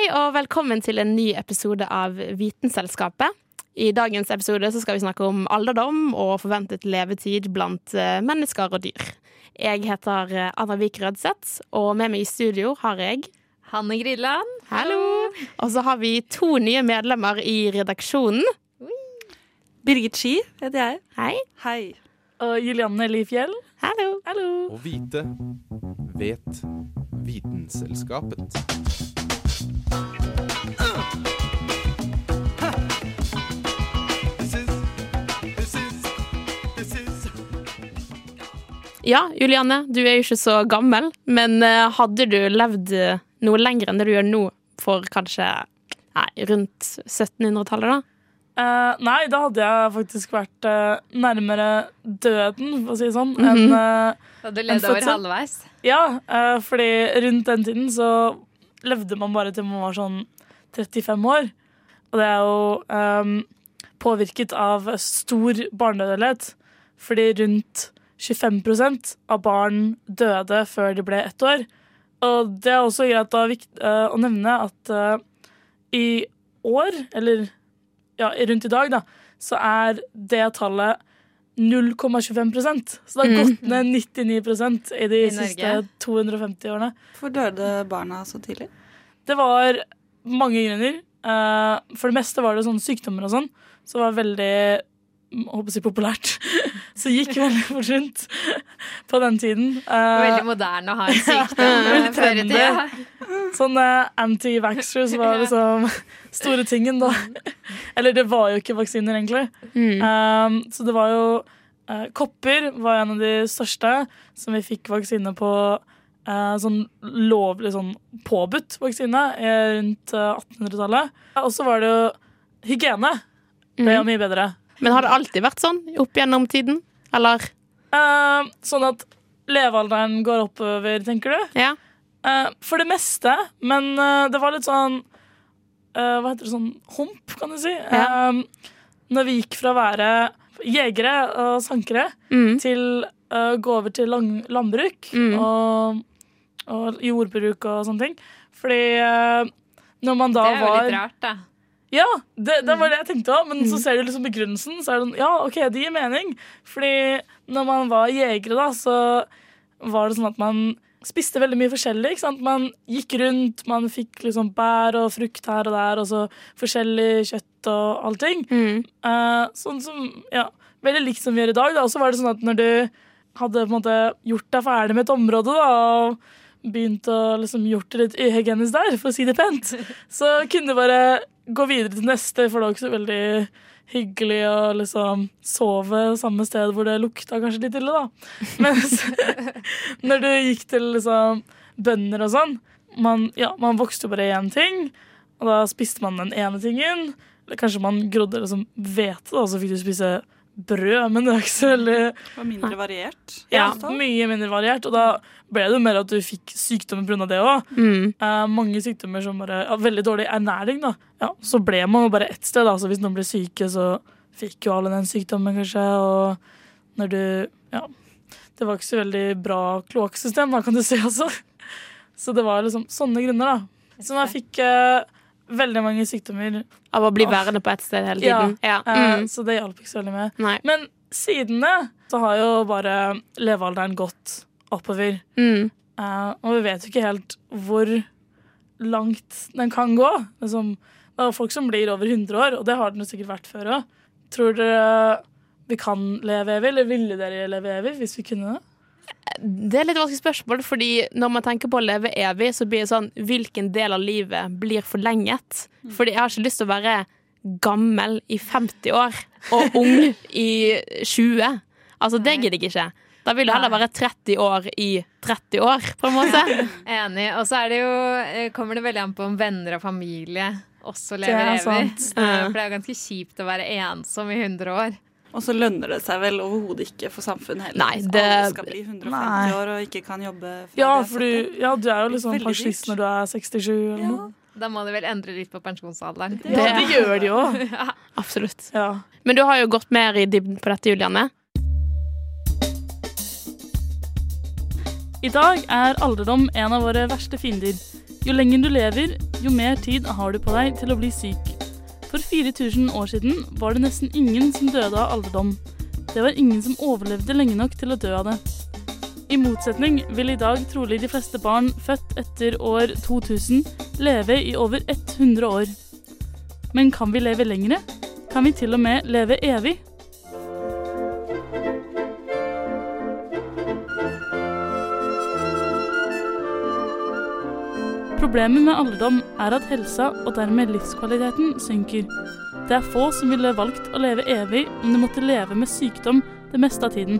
Hei og velkommen til en ny episode av Vitenselskapet. I dagens episode så skal vi snakke om alderdom og forventet levetid blant eh, mennesker og dyr. Jeg heter eh, Anna Vik Rødseth, og med meg i studio har jeg Hanne Grilland. Hallo! Og så har vi to nye medlemmer i redaksjonen. Birgit Ski heter jeg. Hei. Hei. Og Julianne Lifjell. Hallo. Hallo. Å vite vet Vitenselskapet. Ja, Julianne, du er jo ikke så gammel, men eh, hadde du levd eh, noe lenger enn det du gjør nå, for kanskje nei, rundt 1700-tallet, da? Uh, nei, da hadde jeg faktisk vært uh, nærmere døden, for å si det sånn, enn uh, Da du En over halvveis. Ja, uh, fordi rundt den tiden så levde man bare til man var sånn 35 år. Og det er jo um, påvirket av stor barnedødelighet. Fordi rundt 25% av barn døde før de ble ett år. Og det er også greit å, eh, å nevne at uh, i år, eller ja, rundt i dag, da, så er det tallet 0,25% Så det har gått ned 99 i de I siste 250 årene. Hvorfor døde barna så tidlig? Det var mange grunner. Eh, for det meste var det sånne sykdommer og sånn, som var veldig håper å si populært. Så gikk veldig fort rundt på den tiden. Eh, Veldig moderne å ha en sykdom Veldig trendy. Ja. Sånne anti-vaxxers var liksom store tingen, da. Eller det var jo ikke vaksiner, egentlig. Um, så det var jo uh, Kopper var en av de største som vi fikk vaksine på. Uh, sånn lovlig sånn påbudt vaksine eh, rundt uh, 1800-tallet. Og så var det jo hygiene. Det er jo mye bedre. Men har det alltid vært sånn opp gjennom tiden? Eller? Uh, sånn at levealderen går oppover, tenker du? Ja. Uh, for det meste, men uh, det var litt sånn eh, Hva heter det sånn hump, kan du si. Ja. Når vi gikk fra å være jegere og sankere Mm. til å gå over til lang, landbruk Mm. og, og jordbruk og sånne ting. Fordi når man da var Det er jo var litt rart, da. Ja, det, det Mm. var det jeg tenkte òg, men så ser du liksom begrunnelsen. Så er det sånn, ja, ok, det gir mening. Fordi når man var jegere, da, så var det sånn at man spiste veldig mye forskjellig. ikke sant? Man gikk rundt, man fikk liksom bær og frukt her og der, og så forskjellig kjøtt og allting. Mm. Uh, sånn som, ja, veldig likt som vi gjør i dag. da. Og så var det sånn at når du hadde på en måte gjort deg ferdig med et område, da, og begynt å liksom gjort det litt uhygienisk der, for å si det pent, så kunne du bare gå videre til neste, for det var ikke så veldig hyggelig å liksom sove samme sted hvor det lukta kanskje litt ille, da. Mens når du gikk til liksom bønder og sånn, man, ja, man vokste jo bare én ting, og da spiste man den ene tingen. Eller kanskje man grodde liksom hvete, da, så fikk du spise brød, men det var ikke så veldig Det var mindre variert. ja, mye mindre variert. Og da ble det jo mer at du fikk sykdommer pga. det òg. Mm. Eh, mange sykdommer som bare ja, Veldig dårlig ernæring, da. Ja, så ble man jo bare ett sted, da. Så hvis noen ble syke, så fikk jo alle den sykdommen, kanskje. Og når du Ja. Det var ikke så veldig bra kloakksystem, da, kan du si, altså. Så det var liksom sånne grunner, da. Som jeg fikk eh, veldig mange sykdommer. Av å bli værende på ett sted hele tiden? Ja. ja. Mm. Så det hjalp ikke så veldig med. Nei. Men siden det så har jo bare levealderen gått oppover. Mm. Eh, og vi vet jo ikke helt hvor langt den kan gå. Liksom, det er folk som blir over 100 år, og det har den jo sikkert vært før òg. Tror dere vi kan leve evig, eller ville dere leve evig hvis vi kunne det? Det er litt vanskelig spørsmål, fordi når man tenker på å leve evig, så blir det sånn Hvilken del av livet blir forlenget? Fordi jeg har ikke lyst til å være gammel i 50 år og ung i 20. Altså, det gidder jeg ikke. Da vil du heller være 30 år i 30 år, på en måte. Enig. Og så er det jo, eh, kommer det veldig an på om venner og familie også lever er evig. Eh, For det er jo ganske kjipt å være ensom i 100 år. Og så lønner det seg vel overhodet ikke for samfunnet heller. Nei, det- alle skal bli 150 Nei. år og ikke kan jobbe Ja, for du, ja, du er jo liksom sånn pensjonist når du er 67 eller Ja. noe. Da må de vel endre litt på pensjonsalderen. Ja, det gjør de jo. Absolutt. Ja. Men du har jo gått mer i dybden på dette, Julianne. I dag er alderdom en av våre verste fiender. Jo lenger du lever, jo mer tid har du på deg til å bli syk. For 4000 år siden var det nesten ingen som døde av alderdom. Det var ingen som overlevde lenge nok til å dø av det. I motsetning vil i dag trolig de fleste barn født etter år 2000 leve i over 100 år. Men kan vi leve lengre? Kan vi til og med leve evig? Problemet med alderdom er at helsa og dermed livskvaliteten synker. Det er få som ville valgt å leve evig om de måtte leve med sykdom det meste av tiden.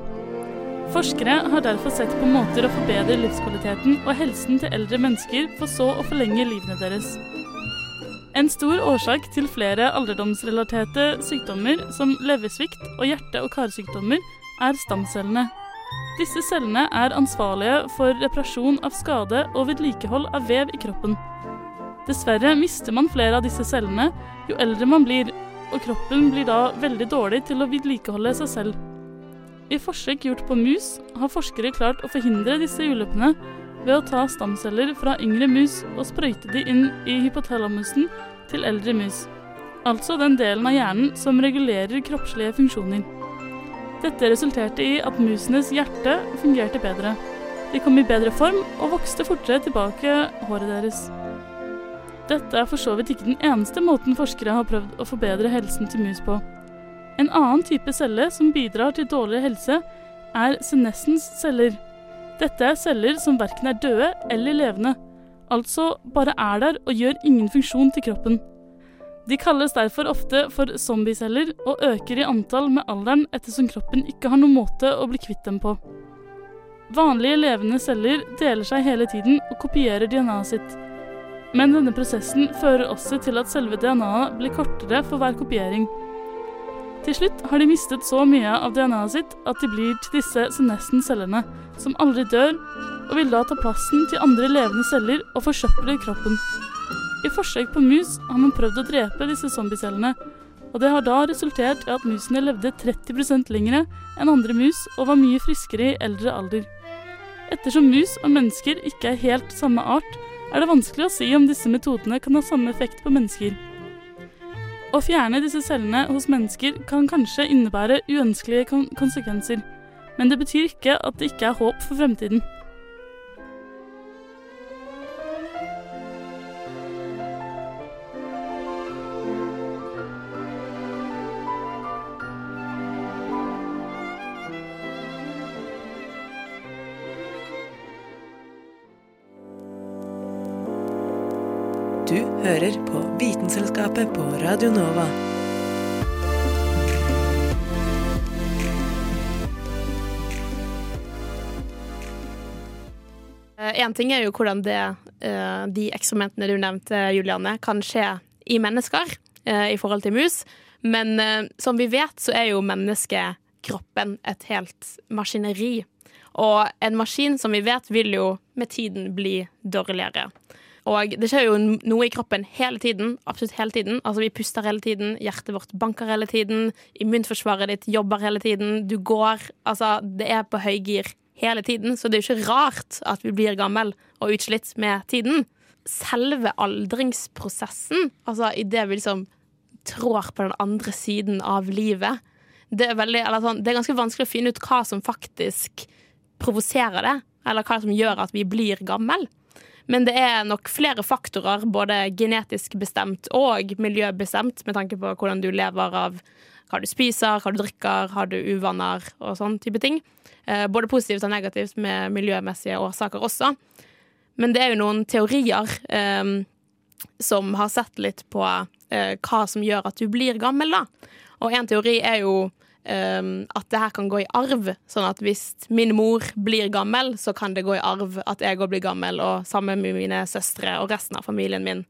Forskere har derfor sett på måter å forbedre livskvaliteten og helsen til eldre mennesker, for så å forlenge livene deres. En stor årsak til flere alderdomsrelaterte sykdommer som leversvikt og hjerte- og karsykdommer er stamcellene. Disse cellene er ansvarlige for reparasjon av skade og vedlikehold av vev i kroppen. Dessverre mister man flere av disse cellene jo eldre man blir, og kroppen blir da veldig dårlig til å vedlikeholde seg selv. I forsøk gjort på mus har forskere klart å forhindre disse uløpene ved å ta stamceller fra yngre mus og sprøyte de inn i hypotalamusen til eldre mus, altså den delen av hjernen som regulerer kroppslige funksjoner. Dette resulterte i at musenes hjerte fungerte bedre. De kom i bedre form og vokste fortere tilbake håret deres. Dette er for så vidt ikke den eneste måten forskere har prøvd å forbedre helsen til mus på. En annen type celle som bidrar til dårligere helse, er senescens celler. Dette er celler som verken er døde eller levende, altså bare er der og gjør ingen funksjon til kroppen. De kalles derfor ofte for zombieceller og øker i antall med alderen ettersom kroppen ikke har noen måte å bli kvitt dem på. Vanlige levende celler deler seg hele tiden og kopierer DNA-et sitt. Men denne prosessen fører også til at selve DNA-et blir kortere for hver kopiering. Til slutt har de mistet så mye av DNA-et sitt at de blir til disse senescen-cellene, som aldri dør, og vil da ta plassen til andre levende celler og forsøple kroppen. I forsøk på mus har man prøvd å drepe disse zombiecellene, og det har da resultert i at musene levde 30% lengre enn andre mus og var mye friskere i eldre alder. Ettersom mus og mennesker ikke er helt samme art, er det vanskelig å si om disse metodene kan ha samme effekt på mennesker. Å fjerne disse cellene hos mennesker kan kanskje innebære uønskelige kon konsekvenser, men det betyr ikke at det ikke er håp for fremtiden. Du hører på Vitenselskapet på Radio Nova. Én ting er jo hvordan det, eh, de eksperimentene du nevnte, Juliane, kan skje i mennesker eh, i forhold til mus. Men eh, som vi vet, så er jo menneskekroppen et helt maskineri. Og en maskin, som vi vet, vil jo med tiden bli dårligere. Og det skjer jo noe i kroppen hele tiden. Absolutt hele tiden. Altså Vi puster hele tiden, hjertet vårt banker hele tiden, immunforsvaret ditt jobber hele tiden, du går Altså, det er på høygir hele tiden, så det er jo ikke rart at vi blir gammel og utslitt med tiden. Selve aldringsprosessen, altså idet vi liksom trår på den andre siden av livet, det er, veldig, sånn, det er ganske vanskelig å finne ut hva som faktisk provoserer det, eller hva som gjør at vi blir gammel. Men det er nok flere faktorer, både genetisk bestemt og miljøbestemt, med tanke på hvordan du lever av hva du spiser, hva du drikker, har du uvaner og sånn type ting. Eh, både positivt og negativt med miljømessige årsaker også. Men det er jo noen teorier eh, som har sett litt på eh, hva som gjør at du blir gammel, da. Og en teori er jo um, at det her kan gå i arv. Sånn at hvis min mor blir gammel, så kan det gå i arv at jeg òg blir gammel, og sammen med mine søstre og resten av familien min.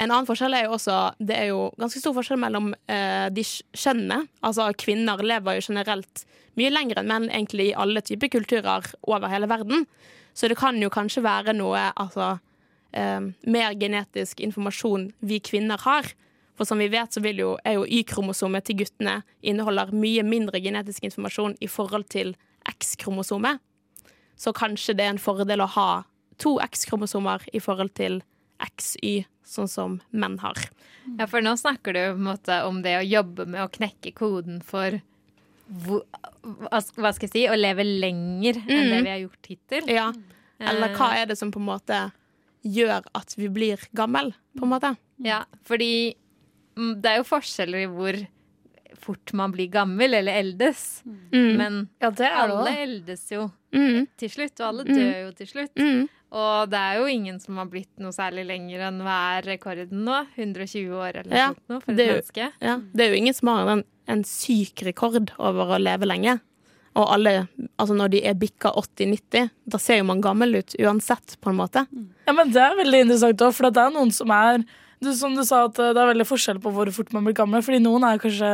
En annen forskjell er jo også Det er jo ganske stor forskjell mellom uh, de kjønnene. Altså kvinner lever jo generelt mye lenger enn menn egentlig i alle typer kulturer over hele verden. Så det kan jo kanskje være noe altså uh, mer genetisk informasjon vi kvinner har. For som vi vet, så jo, er jo Y-kromosomet til guttene inneholder mye mindre genetisk informasjon i forhold til X-kromosomet. Så kanskje det er en fordel å ha to X-kromosomer i forhold til XY, sånn som menn har. Ja, for nå snakker du på en måte om det å jobbe med å knekke koden for hva skal jeg si, å leve lenger enn Mm. det vi har gjort hittil. Ja. Eller hva Eh, er det som på en måte gjør at vi blir gammel, på en måte? Ja, fordi det er jo forskjeller i hvor fort man blir gammel eller eldes. Mm. Men Ja, det er alle eldes jo Mm. til slutt, og alle Mm. dør jo til slutt. Mm. Og det er jo ingen som har blitt noe særlig lenger enn hva er rekorden nå? 120 år eller noe Ja, sånt nå for et jo- menneske. Ja. Det er jo ingen som har en, en syk rekord over å leve lenge. Og alle, altså når de er bikka 80-90, da ser jo man gammel ut uansett, på en måte. Ja, men Det er veldig interessant òg, for det er noen som er du, Som du sa, at eh, det er veldig forskjell på hvor fort man blir gammel. Fordi noen er kanskje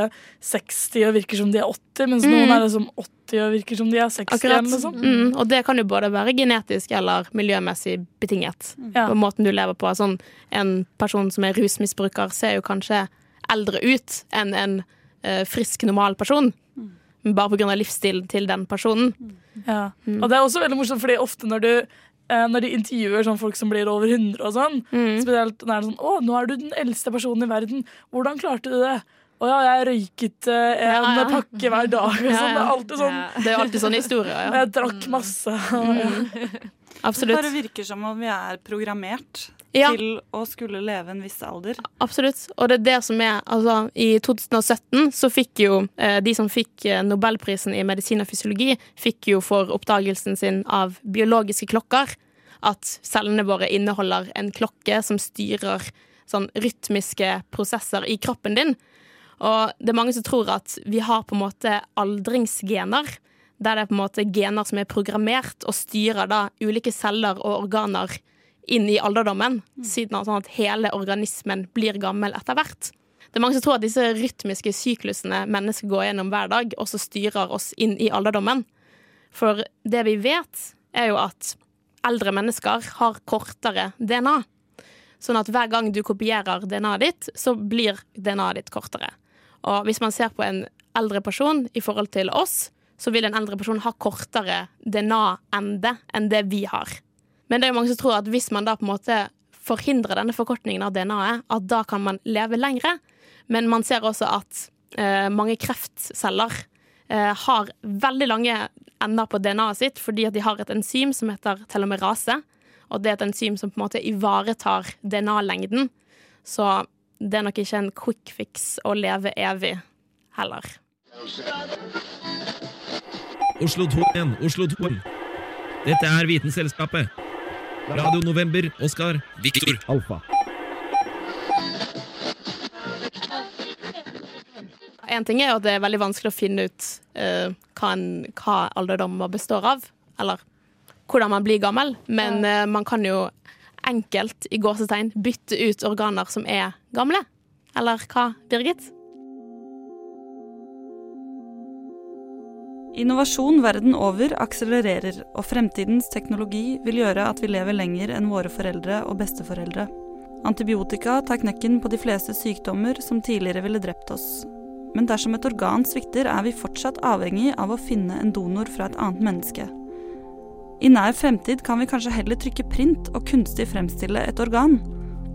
60 og virker som de er 80, mens Mm. noen er liksom 80 og virker som de er 60. Akkurat. Eller noe. Mm. Og det kan jo både være genetisk eller miljømessig betinget. Ja. På måten du lever på. Sånn, en person som er rusmisbruker, ser jo kanskje eldre ut enn en uh, frisk, normal person. Men bare av livsstilen til den personen. Ja. Mm. Og det er også veldig morsomt, fordi ofte når du når de intervjuer sånn folk som blir over 100 og sånn, Mm. spesielt når det er sånn 'Å, nå er du den eldste personen i verden. Hvordan klarte du det?' 'Å ja, jeg røyket eh, en Ja, ja. pakke hver dag.' Og Ja, sånn. Det er alltid sånn. Ja. Det er alltid sånne historier. Ja. jeg drakk masse. Mm. Det bare virker som om vi er programmert Ja. til å skulle leve en viss alder. Absolutt. Og det er det som er Altså, i 2017 så fikk jo eh, de som fikk eh, Nobelprisen i medisin og fysiologi, fikk jo for oppdagelsen sin av biologiske klokker at cellene våre inneholder en klokke som styrer sånn rytmiske prosesser i kroppen din. Og det er mange som tror at vi har på en måte aldringsgener. Der det er på en måte gener som er programmert og styrer da ulike celler og organer inn i alderdommen, siden sånn at hele organismen blir gammel etter hvert. Det er mange som tror at disse rytmiske syklusene mennesker går gjennom hver dag, også styrer oss inn i alderdommen. For det vi vet, er jo at eldre mennesker har kortere DNA. Sånn at hver gang du kopierer DNA-et ditt, så blir DNA-et ditt kortere. Og hvis man ser på en eldre person i forhold til oss, så vil en eldre person ha kortere DNA-ende enn det vi har. Men det er jo mange som tror at hvis man da på en måte forhindrer denne forkortningen av DNA-et, at da kan man leve lengre. Men man ser også at eh, mange kreftceller eh, har veldig lange ender på DNA-et sitt fordi at de har et enzym som heter telomerase. Og det er et enzym som på en måte ivaretar DNA-lengden. Så det er nok ikke en quick fix å leve evig heller. Oslo 2 igjen, Oslo 2. Dette er Vitenselskapet. Radio November, Oskar, Viktor, Alfa. En ting er jo at det er veldig vanskelig å finne ut uh, hva, en, hva alderdommer består av, eller hvordan man blir gammel, men uh, man kan jo enkelt i gåsetegn bytte ut organer som er gamle. Eller hva, Birgit? Innovasjon verden over akselererer, og fremtidens teknologi vil gjøre at vi lever lenger enn våre foreldre og besteforeldre. Antibiotika tar knekken på de fleste sykdommer som tidligere ville drept oss. Men dersom et organ svikter, er vi fortsatt avhengig av å finne en donor fra et annet menneske. I nær fremtid kan vi kanskje heller trykke print og kunstig fremstille et organ.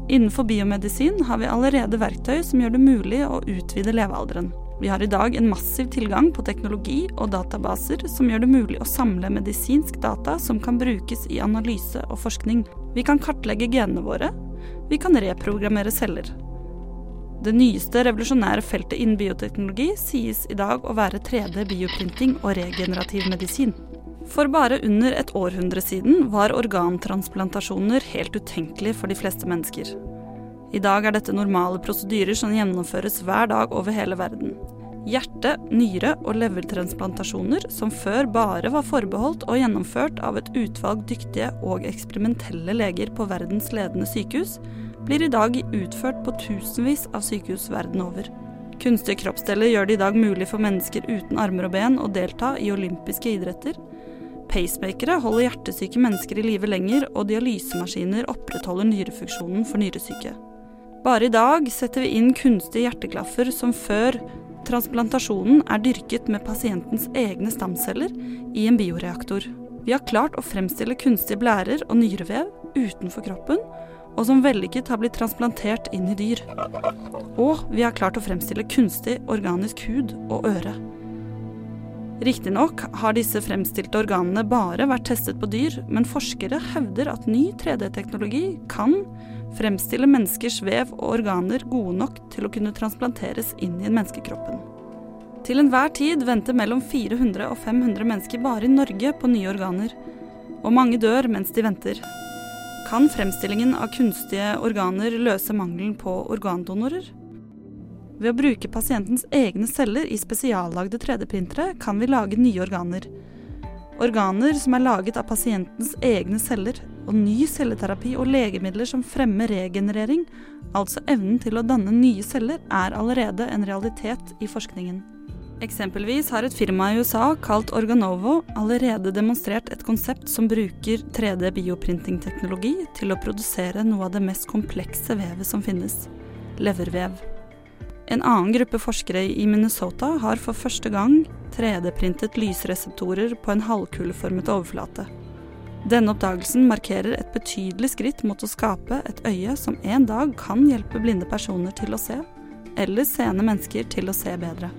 Innenfor biomedisin har vi allerede verktøy som gjør det mulig å utvide levealderen. Vi har i dag en massiv tilgang på teknologi og databaser som gjør det mulig å samle medisinsk data som kan brukes i analyse og forskning. Vi kan kartlegge genene våre. Vi kan reprogrammere celler. Det nyeste revolusjonære feltet innen bioteknologi sies i dag å være 3D bioprinting og regenerativ medisin. For bare under et århundre siden var organtransplantasjoner helt utenkelig for de fleste mennesker. I dag er dette normale prosedyrer som gjennomføres hver dag over hele verden. Hjerte-, nyre- og levertransplantasjoner som før bare var forbeholdt og gjennomført av et utvalg dyktige og eksperimentelle leger på verdens ledende sykehus, blir i dag utført på tusenvis av sykehus verden over. Kunstige kroppsdeler gjør det i dag mulig for mennesker uten armer og ben å delta i olympiske idretter. Pacemakere holder hjertesyke mennesker i live lenger, og dialysemaskiner opprettholder nyrefunksjonen for nyresyke. Bare i dag setter vi inn kunstige hjerteklaffer som før transplantasjonen er dyrket med pasientens egne stamceller i en bioreaktor. Vi har klart å fremstille kunstige blærer og nyrevev utenfor kroppen, og som vellykket har blitt transplantert inn i dyr. Og vi har klart å fremstille kunstig organisk hud og øre. Riktignok har disse fremstilte organene bare vært testet på dyr, men forskere hevder at ny 3D-teknologi kan fremstille menneskers vev og organer gode nok til å kunne transplanteres inn i menneskekroppen. Til enhver tid venter mellom 400 og 500 mennesker bare i Norge på nye organer, og mange dør mens de venter. Kan fremstillingen av kunstige organer løse mangelen på organdonorer? Ved å bruke pasientens egne celler i spesiallagde 3D-printere kan vi lage nye organer. Organer som er laget av pasientens egne celler, og ny celleterapi og legemidler som fremmer regenerering, altså evnen til å danne nye celler, er allerede en realitet i forskningen. Eksempelvis har et firma i USA kalt Organovo allerede demonstrert et konsept som bruker 3D bioprinting-teknologi til å produsere noe av det mest komplekse vevet som finnes levervev. En annen gruppe forskere i Minnesota har for første gang 3D-printet lysreseptorer på en halvkuleformet overflate. Denne oppdagelsen markerer et betydelig skritt mot å skape et øye som en dag kan hjelpe blinde personer til å se, eller seende mennesker til å se bedre.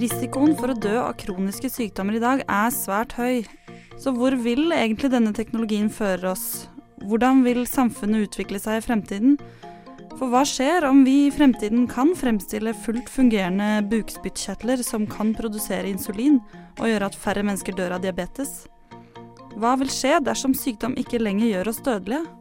Risikoen for å dø av kroniske sykdommer i dag er svært høy. Så hvor vil egentlig denne teknologien føre oss? Hvordan vil samfunnet utvikle seg i fremtiden? For hva skjer om vi i fremtiden kan fremstille fullt fungerende bukspyttkjertler som kan produsere insulin, og gjøre at færre mennesker dør av diabetes? Hva vil skje dersom sykdom ikke lenger gjør oss dødelige?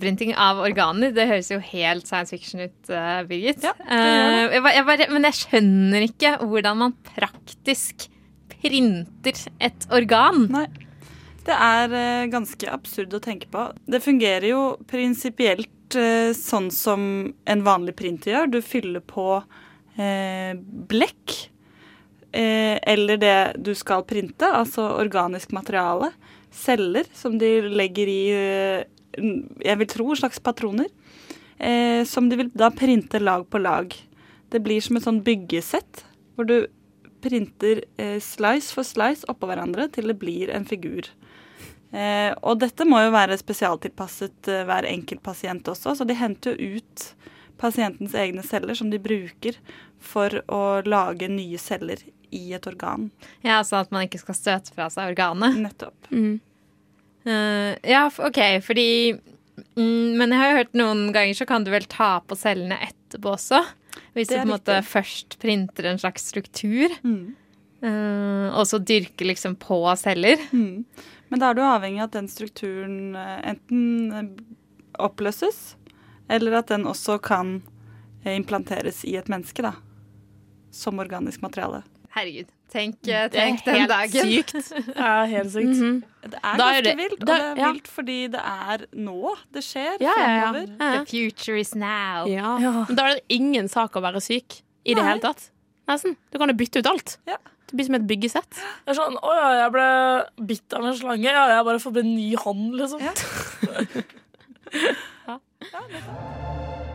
Printing av organer, det høres jo helt science fiction ut, uh, Birgit. Ja. Uh, jeg, jeg bare, men jeg skjønner ikke hvordan man praktisk printer et organ. Nei. Det er uh, ganske absurd å tenke på. Det fungerer jo prinsipielt sånn som en vanlig printer gjør. Du fyller på blekk eller det du skal printe, altså organisk materiale. Celler som de legger i jeg vil tro slags patroner. Eh, som de vil da printe lag på lag. Det blir som et sånn byggesett, hvor du printer eh, slice for slice oppå hverandre til det blir en figur. Eh, og dette må jo være spesialtilpasset eh, hver enkelt pasient også, så de henter jo ut pasientens egne celler som de bruker for å lage nye celler i et organ. Ja, Sånn at man ikke skal støte fra seg organet. Nettopp. Eh, ja, OK, fordi mm, Men jeg har jo hørt noen ganger så kan du vel ta på cellene etterpå også. Hvis du på en måte først printer en slags struktur, Mm. Uh, og så dyrker liksom på celler. Mm. Men da er du avhengig av at den strukturen eh, enten oppløses, eller at den også kan implanteres i et menneske, da. Som organisk materiale. Herregud, tenk, eh, Det er tenk den helt dagen. sykt. Det er helt sykt. Mhm. Det er Da er ganske det- vilt, og da- det er ja. vilt fordi det er nå det skjer Ja, ja, ja. Ja. The future is now. Ja. Ja. Men Da er det ingen sak å være syk i det Nei. hele tatt. Nesten. Du kan jo bytte ut alt. Ja. Det blir som et byggesett. Det er sånn, Å ja, jeg ble bitt av en slange. Ja, jeg bare får bli ny hånd, liksom. Ja.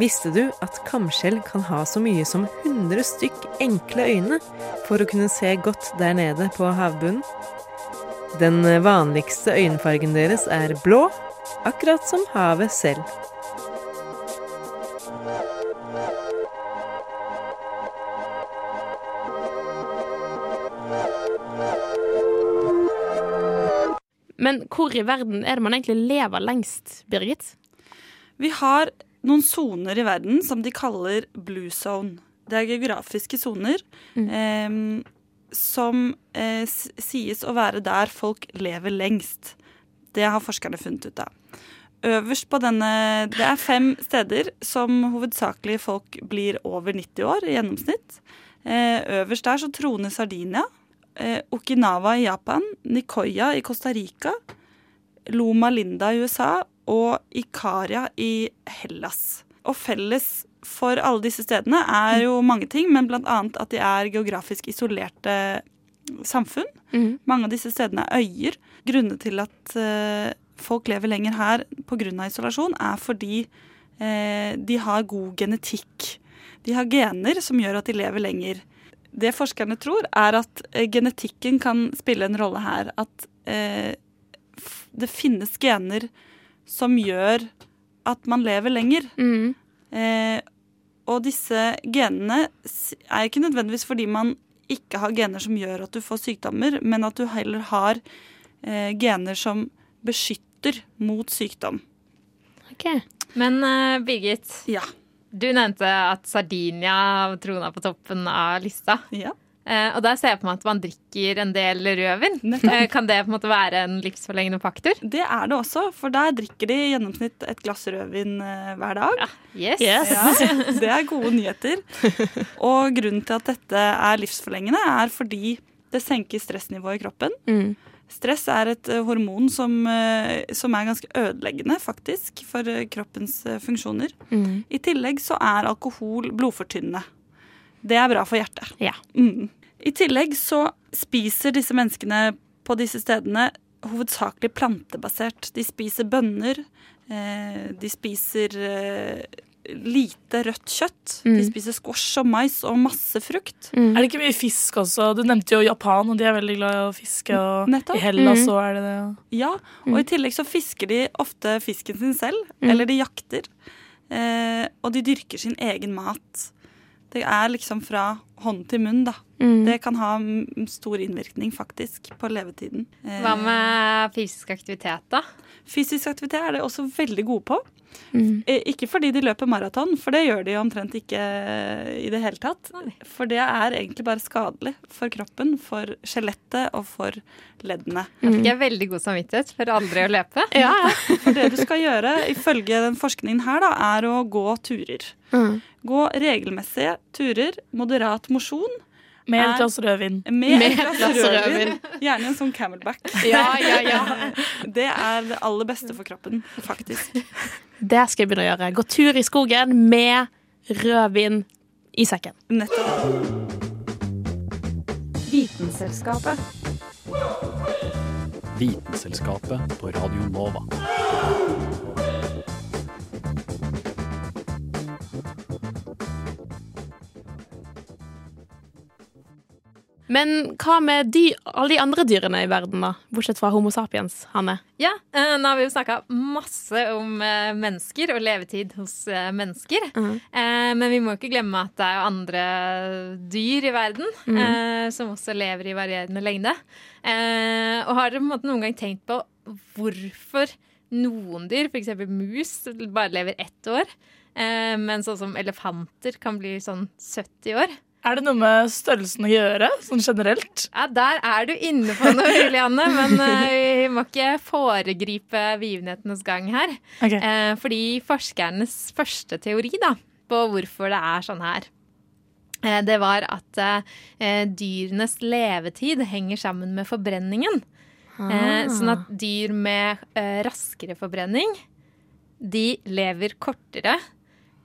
Visste du at kamskjell kan ha så mye som 100 stykk enkle øyne for å kunne se godt der nede på havbunnen? Den vanligste øyenfargen deres er blå, akkurat som havet selv. Men hvor i verden er det man egentlig lever lengst, Birgit? Vi har noen soner i verden som de kaller blue zone. Det er geografiske soner eh, som eh, sies å være der folk lever lengst. Det har forskerne funnet ut av. Øverst på denne Det er fem steder som hovedsakelig folk blir over 90 år i gjennomsnitt. Eh, øverst der så troner Sardinia. Eh, Okinawa i Japan. Nikoya i Costa Rica. Loma Linda i USA og Ikaria i Hellas. Og felles for alle disse stedene er jo mange ting, men annet at de er geografisk isolerte samfunn. Mm. Mange av disse stedene er øyer. Grunnen til at eh, folk lever lenger her pga. isolasjon, er fordi eh, de har god genetikk. De har gener som gjør at de lever lenger. Det forskerne tror, er at eh, genetikken kan spille en rolle her. At eh, det finnes gener som gjør at man lever lenger. Mm. Eh, og disse genene er ikke nødvendigvis fordi man ikke har gener som gjør at du får sykdommer, men at du heller har eh, gener som beskytter mot sykdom. Ok. Men uh, Birgit, Ja. Du nevnte at Sardinia trona på toppen av lista. ja. Eh, og der ser jeg på meg at man drikker en del rødvin. Eh, kan det på en måte være en livsforlengende faktor? Det er det også, for der drikker de i gjennomsnitt et glass rødvin eh, hver dag. Yes. Yes. Ja, det er gode nyheter. Og grunnen til at dette er livsforlengende, er fordi det senker stressnivået i kroppen. Mm. Stress er et eh, hormon som, eh, som er ganske ødeleggende, faktisk, for eh, kroppens funksjoner. Mm. I tillegg så er alkohol blodfortynnende. Det er bra for hjertet. Ja. Mm. I tillegg så spiser disse menneskene på disse stedene hovedsakelig plantebasert. De spiser bønner, de spiser lite rødt kjøtt. De Mm. spiser squash og mais og masse frukt. Mm. Er det ikke mye fisk også? Du nevnte jo Japan, og de er veldig glad i å fiske. Og Nettopp. I Hellas Mm. er det det. Ja, og i tillegg så fisker de ofte fisken sin selv, Mm. eller de jakter. Eh, og de dyrker sin egen mat. Det er liksom fra hånd til munn, da. Mm. Det kan ha mm, stor innvirkning, faktisk, på levetiden. Eh, Hva med fysisk aktivitet, da? Fysisk aktivitet er de også veldig gode på. Mm. Eh, Ikke fordi de løper maraton, for det gjør de omtrent ikke eh, i det hele tatt. For det er egentlig bare skadelig for kroppen, for skjelettet og for leddene. Jeg fikk jeg veldig god samvittighet for aldri å løpe. Ja, ja. For det du skal gjøre, ifølge den forskningen her, da, er å gå turer. Mm. Gå regelmessige turer, moderat mosjon. Med et glass rødvin. Med, Med et glass rødvin. Gjerne en sånn camelback. ja, ja, ja. Det er det aller beste for kroppen, faktisk. Det skal jeg begynne å gjøre. Gå tur i skogen med rødvin i sekken. Nettopp. Vitenselskapet. Vitenselskapet på Radio Nova. Men hva med de, alle de andre dyrene i verden, da? Bortsett fra Homo sapiens, Hanne. Ja, eh, nå har vi jo snakka masse om eh, mennesker og levetid hos eh, mennesker. Eh, Men vi må ikke glemme at det er andre dyr i verden eh, som også lever i varierende lengde. Og har dere noen gang tenkt på hvorfor noen dyr, f.eks. mus, bare lever ett år? Men sånn som elefanter kan bli sånn 70 år. Er det noe med størrelsen å gjøre, sånn generelt? Ja, Der er du inne på noe, Julianne, men eh, vi må ikke foregripe begivenhetenes gang her. Okay. Eh, fordi forskernes første teori da, på hvorfor det er sånn her, eh, det var at eh, dyrenes levetid henger sammen med forbrenningen. Eh, sånn at dyr med eh, raskere forbrenning, de lever kortere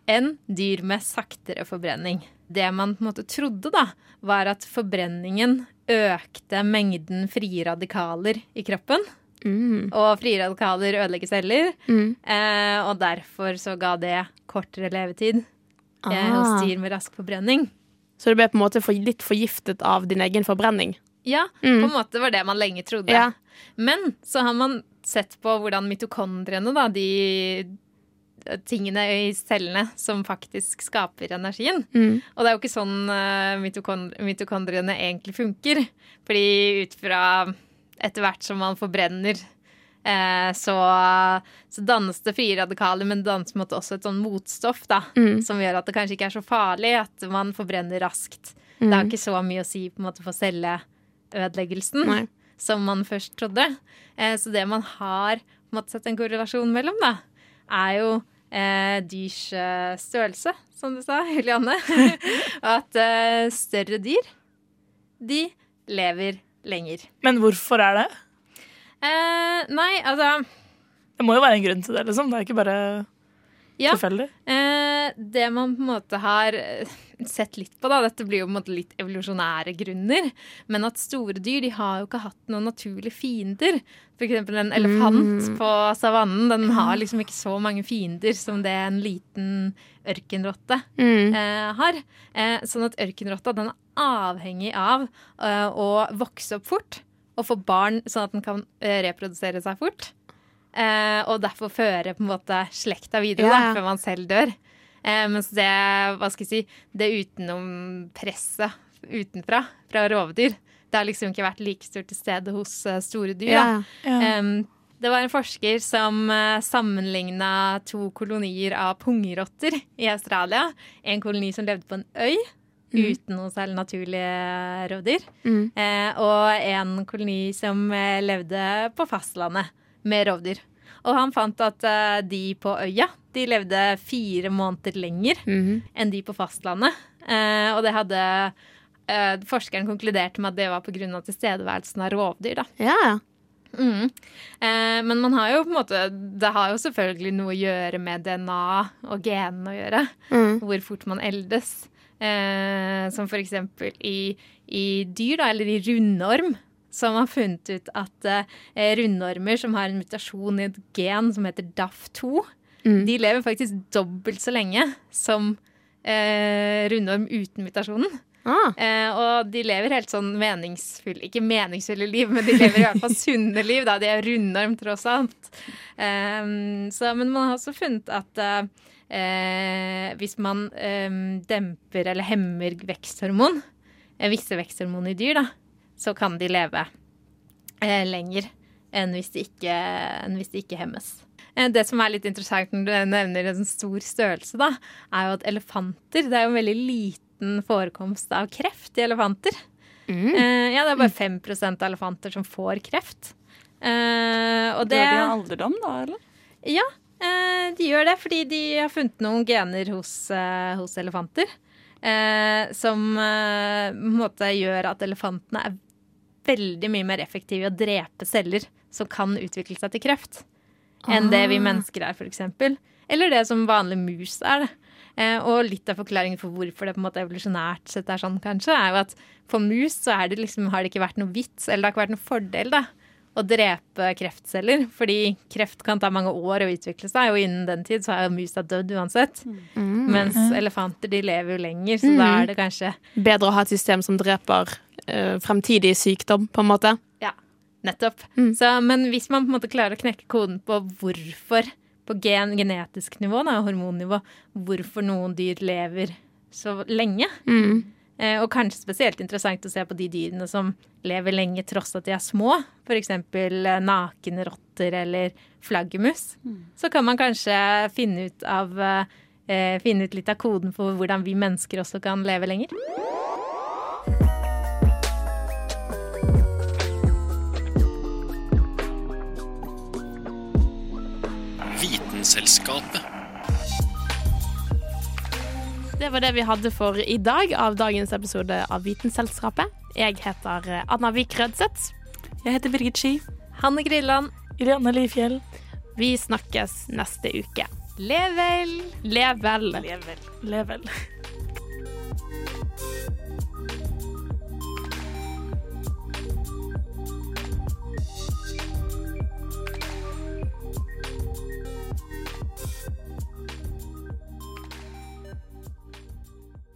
enn dyr med saktere forbrenning. Det man på en måte trodde, da, var at forbrenningen økte mengden frie radikaler i kroppen. Mm. Og frie radikaler ødelegger celler, Mm. eh, og derfor så ga det kortere levetid eh, Ah. hos dyr med rask forbrenning. Så du ble på en måte for, litt forgiftet av din egen forbrenning? Ja, Mm. på en måte var det man lenge trodde. Ja. Men så har man sett på hvordan mitokondriene, da, de tingene i cellene som faktisk skaper energien. Mm. Og det er jo ikke sånn eh, mitokondriene egentlig funker. Fordi ut fra etter hvert som man forbrenner eh, så, så dannes det frie radikaler, men det dannes på en måte også et sånn motstoff da, Mm. som gjør at det kanskje ikke er så farlig at man forbrenner raskt. Det har ikke så mye å si på en måte for celleødeleggelsen Nei. som man først trodde. Eh, så det man har på en måte sett en korrelasjon mellom, da, er jo eh, dyrs eh, størrelse, som du sa, Julianne. At eh, større dyr, de lever lenger. Men hvorfor er det? Eh, nei, altså Det må jo være en grunn til det, liksom. Det er ikke bare Ja. tilfeldig. Eh, det man på en måte har eh, sett litt på, da, dette blir jo på en måte litt evolusjonære grunner, men at store dyr de har jo ikke hatt noen naturlige fiender. Eksempel en elefant på savannen, den har liksom ikke så mange fiender som det en liten ørkenrotte Mm. eh, har. Eh, sånn at ørkenrotta den er avhengig av eh, å vokse opp fort og få barn sånn at den kan eh, reprodusere seg fort. Eh, og derfor føre på en måte slekta videre Ja, da, før man selv dør. Eh, mens det, hva skal jeg si, det utenom presset utenfra, fra rovdyr, det har liksom ikke vært like stort til stede hos eh, store dyr. Ja. Ja. Um, det var en forsker som uh, sammenligna to kolonier av pungrotter i Australia. En koloni som levde på en øy uten noe særlig naturlige rovdyr. Mm. Eh, og en koloni som eh, levde på fastlandet med rovdyr. Og han fant at uh, de på øya de levde fire måneder lenger Mhm. enn de på fastlandet. Uh, og det hadde uh, Forskeren konkluderte med at det var pga. tilstedeværelsen av rovdyr. da. Ja, ja. Mm. Men man har jo på en måte Det har jo selvfølgelig noe å gjøre med DNA og genene å gjøre. Mm. Hvor fort man eldes. Eh, som eksempel i, i dyr, da, eller i rundorm. Så har funnet ut at eh, rundormer som har en mutasjon i et gen som heter DAF2, Mm. de lever faktisk dobbelt så lenge som eh, rundorm uten mutasjonen. Ah. Eh, og de lever helt sånn meningsfulle Ikke meningsfulle liv, men de lever i hvert fall sunne liv. Da. De er rundorm, tross alt. Um, så, men man har også funnet at eh, eh, hvis man eh, demper eller hemmer veksthormon, eh, visse veksthormon i dyr, da, så kan de leve eh, lenger enn hvis de ikke, enn hvis de ikke hemmes. Eh, Det som er litt interessant når du nevner en stor størrelse, da, er jo at elefanter Det er jo en veldig liten forekomst av kreft i elefanter. Mm. Eh, ja, det er bare 5 av elefanter som får kreft. Eh, og det Dør de av alderdom, da, eller? Ja, eh, de gjør det fordi de har funnet noen gener hos, hos elefanter. Eh, som eh, gjør at elefantene er veldig mye mer effektive i å drepe celler som kan utvikle seg til kreft, enn det vi mennesker er, f.eks. Eller det som vanlig mus er. Eh, og litt av forklaringen for hvorfor det på en måte evolusjonært sett er sånn, kanskje, er jo at for mus så er det liksom, har det ikke vært noe vits, eller det har ikke vært noen fordel, da, å drepe kreftceller. Fordi kreft kan ta mange år å utvikle seg, og innen den tid så er jo musa dødd uansett. Mm. Mens elefanter de lever jo lenger, så da er det kanskje Bedre å ha et system som dreper fremtidig sykdom, på en måte. Ja, nettopp. Mm. Så, men hvis man på en måte klarer å knekke koden på hvorfor, på gen, genetisk nivå, da, hormonnivå, hvorfor noen dyr lever så lenge, Mm. eh, og kanskje spesielt interessant å se på de dyrene som lever lenge tross at de er små, f.eks. nakne nakenrotter eller flaggermus, så kan man kanskje finne ut av eh, finne ut litt av koden for hvordan vi mennesker også kan leve lenger. Vitenselskapet. Det var det vi hadde for i dag av dagens episode av Vitenselskapet. Jeg heter eh, Anna Vik Rødseth. Jeg heter Birgit Ski. Hanne Grilland, Irene Lifjell. Vi snakkes neste uke. lev vel! Lev vel.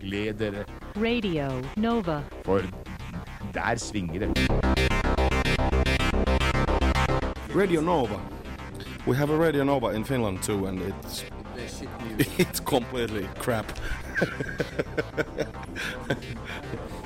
Lev. Gled dere, Radio Nova. for der svinger det. Radio Nova. We have a Radio Nova in Finland too, and it's it's completely crap.